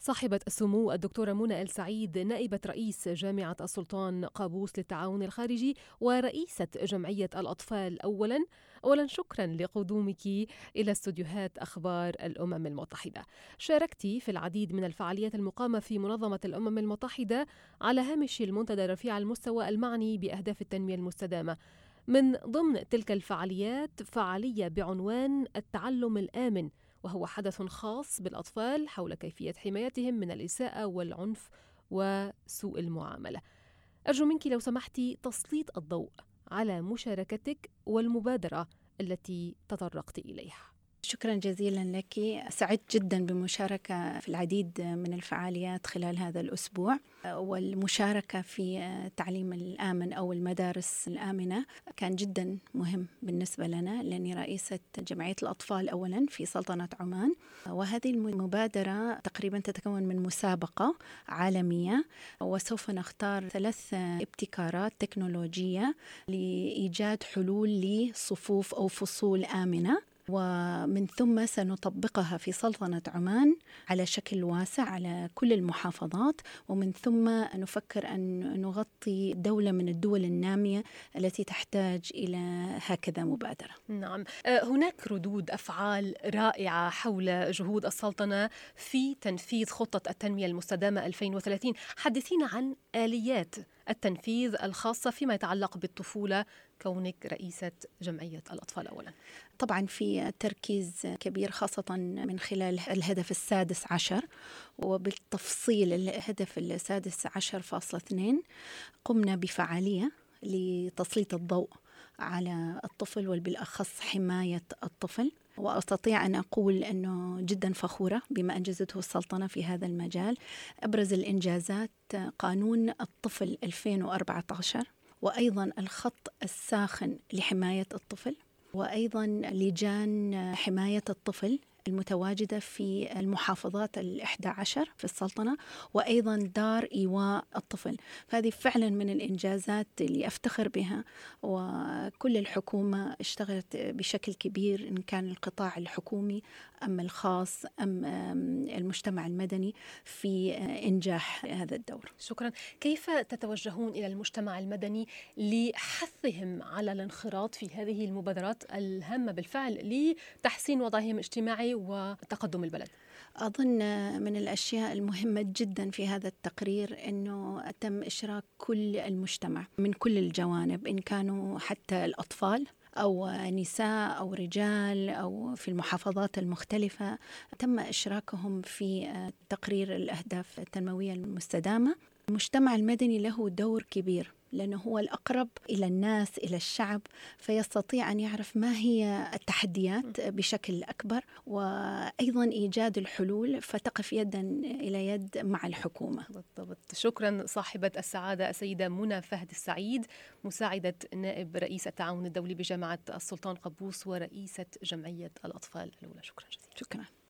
صاحبة السمو الدكتورة منى آل سعيد نائبة رئيس جامعة السلطان قابوس للتعاون الخارجي ورئيسة جمعية الأطفال. أولا أولا شكرا لقدومك إلى استوديوهات أخبار الأمم المتحدة. شاركتي في العديد من الفعاليات المقامة في منظمة الأمم المتحدة على هامش المنتدى رفيع المستوى المعني بأهداف التنمية المستدامة. من ضمن تلك الفعاليات فعالية بعنوان التعلم الآمن. وهو حدث خاص بالأطفال حول كيفية حمايتهم من الإساءة والعنف وسوء المعاملة. أرجو منك لو سمحتي تسليط الضوء على مشاركتك والمبادرة التي تطرقت إليها. شكرا جزيلا لك. سعدت جدا بمشاركة في العديد من الفعاليات خلال هذا الأسبوع والمشاركة في التعليم الآمن أو المدارس الآمنة كان جدا مهم بالنسبة لنا لأني رئيسة جمعية الأطفال أولا في سلطنة عمان. وهذه المبادرة تقريبا تتكون من مسابقة عالمية وسوف نختار ثلاث ابتكارات تكنولوجية لإيجاد حلول لصفوف أو فصول آمنة. ومن ثم سنطبقها في سلطنة عمان على شكل واسع على كل المحافظات ومن ثم نفكر أن نغطي دولة من الدول النامية التي تحتاج إلى هكذا مبادرة. نعم. هناك ردود أفعال رائعة حول جهود السلطنة في تنفيذ خطة التنمية المستدامة 2030 حدثينا عن آليات التنفيذ الخاصة فيما يتعلق بالطفولة كونك رئيسة جمعية الأطفال أولا. طبعا في تركيز كبير خاصة من خلال الهدف السادس عشر وبالتفصيل الهدف السادس عشر فاصلة اثنين قمنا بفعالية لتسليط الضوء على الطفل وبالأخص حماية الطفل. وأستطيع أن أقول أنه جدا فخورة بما أنجزته السلطنة في هذا المجال. أبرز الإنجازات قانون الطفل 2014 وأيضا الخط الساخن لحماية الطفل وأيضا لجان حماية الطفل المتواجدة في المحافظات الإحدى عشر في السلطنة وأيضا دار إيواء الطفل. فهذه فعلا من الإنجازات اللي أفتخر بها وكل الحكومة اشتغلت بشكل كبير إن كان القطاع الحكومي أم الخاص أم المجتمع المدني في إنجاح هذا الدور. شكرا. كيف تتوجهون إلى المجتمع المدني لحثهم على الانخراط في هذه المبادرات الهامة بالفعل لتحسين وضعهم الاجتماعي وتقدم البلد. أظن من الأشياء المهمة جدا في هذا التقرير أنه تم إشراك كل المجتمع من كل الجوانب إن كانوا حتى الأطفال أو نساء أو رجال أو في المحافظات المختلفة. تم إشراكهم في تقرير الأهداف التنموية المستدامة. المجتمع المدني له دور كبير. لأنه هو الأقرب إلى الناس إلى الشعب فيستطيع أن يعرف ما هي التحديات بشكل أكبر وأيضا إيجاد الحلول فتقف يدا إلى يد مع الحكومة. بالضبط. شكرا صاحبة السعادة السيدة منى فهد السعيد مساعدة نائب رئيس التعاون الدولي بجامعة السلطان قبوس ورئيسة جمعية الأطفال الأولى. شكرا جزيلا. شكرا.